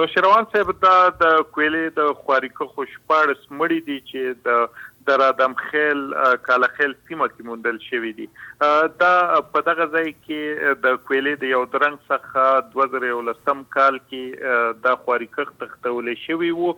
نوشیروان صاحب دا د کویلې د خواري کښو شپاړس مړي دي چې د درادم خیل کاله خیل سیمه کې موندل شوي دي. دا په دغه ځای کې د کویلې د یو درنګ څخه دوه زره یولسم کال کې دا خواري کښ تښتولې شوي وو.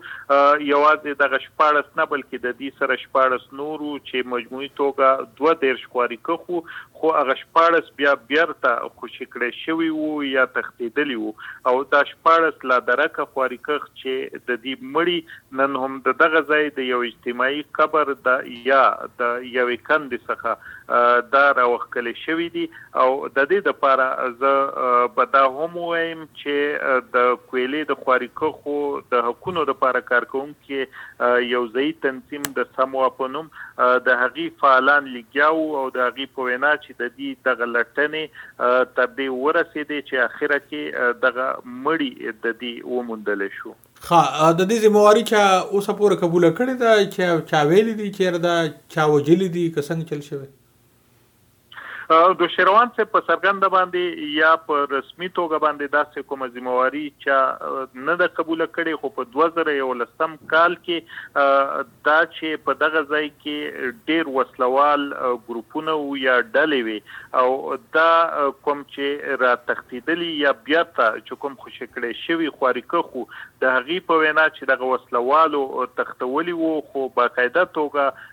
یوازې دغه شپاړس نه بلکې ددي سره شپاړس نور وو چې مجموعي توګه دوه دېرش خواري کښو خو هغه شپاړس بیا بیرته خوشې کړی شوي وو یا تښتیدلي وو او دا شپاړس لا درکه خواري کښ چې ددي مړي نن هم ددغه ځای د یو اجتماعي قبر د یا د یوې کندې څخه د راوښکلې شوي دي او ددې دپاره زه به دا هم ووایم چې د کویلې د خواري کښو د حقونو دپاره کارکونکي یوځایي تنظیم د سموا په نوم د هغوی فعالان لګیا وو او د هغوی په وینا چې د دوی دغه لټنې تر دې ورسېدې چې اخره کې دغه مړي د دوی وموندل شو. ښه د دې ذمه واري چا اوسه پورې قبوله کړې ده؟ چا ویلي دي چېرته چا وژلي دي که څنګه چل شوی؟ نوشیروان صاحب په څرګنده باندې یا په رسمي توګه باندې داسې کومه ذمه واري چا نه ده قبوله کړې خو په دوه زره یولسم کال کې دا چې په دغه ځای کې ډېر وسله وال ګروپونه وو یا ډلې وې او دا کوم چې را تښتېدلي یا بیرته چې کوم خوشې کړی شوي خواریکه خو د هغې په وینا چې دغه وسله والو تښتولي وو خو باقاعده توګه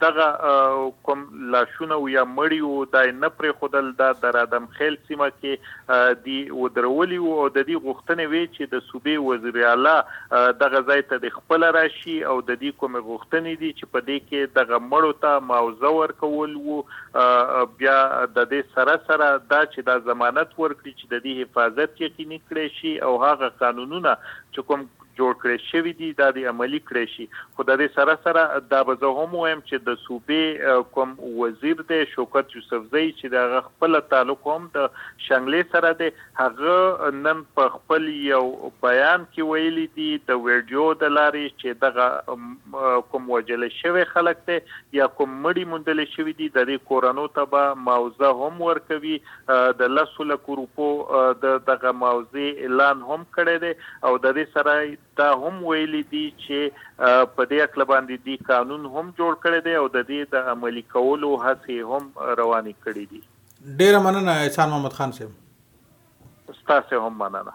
دغه کوم لاشونه وو یا مړي وو دا یې نه پرېښودل، دا درادم خیل سیمه کې دي ودرولي وو او ددي غوښتنې وې چې د صوبې وزیراعلا دغه ځای ته دې خپله راشي او ددي کومې غوښتنې دي چې په دې کې دغه مړو ته معاوضه ورکول وو بیا ددې سره سره دا چې دا ضمانت ورکړي چې ددي حفاظت یقیني کړی شي او هغه قانونونه چې کوم جوړ کړی شوی دی دا دی عملی کړی شی خو ددی سره سره دا به زه هم ووایم چی د صوبی کوم وزیر دی شوکت یوسفزی چی د هغه خپله تعلق هم د شنګلی سره دی هغه نن په خپل یو بیان کی ویلی دی د ویډیو د لاری چی دغه کوم وژل شوی خلک دی یا کوم مړی موندلی شوی دی ددی کورنو ته به معاوضه هم ورکوی د لسو لکو روپو د دغه معاوضې اعلان هم کړی دی او د دې سره دا هم ویلي دي چې په دې هکله باندې دي قانون هم جوړ کړی دی او د دې د عملي کولو هڅې یې هم روانې کړې دي. ډېره مننه احسان محمد خان صاحب. ستاسې هم مننه.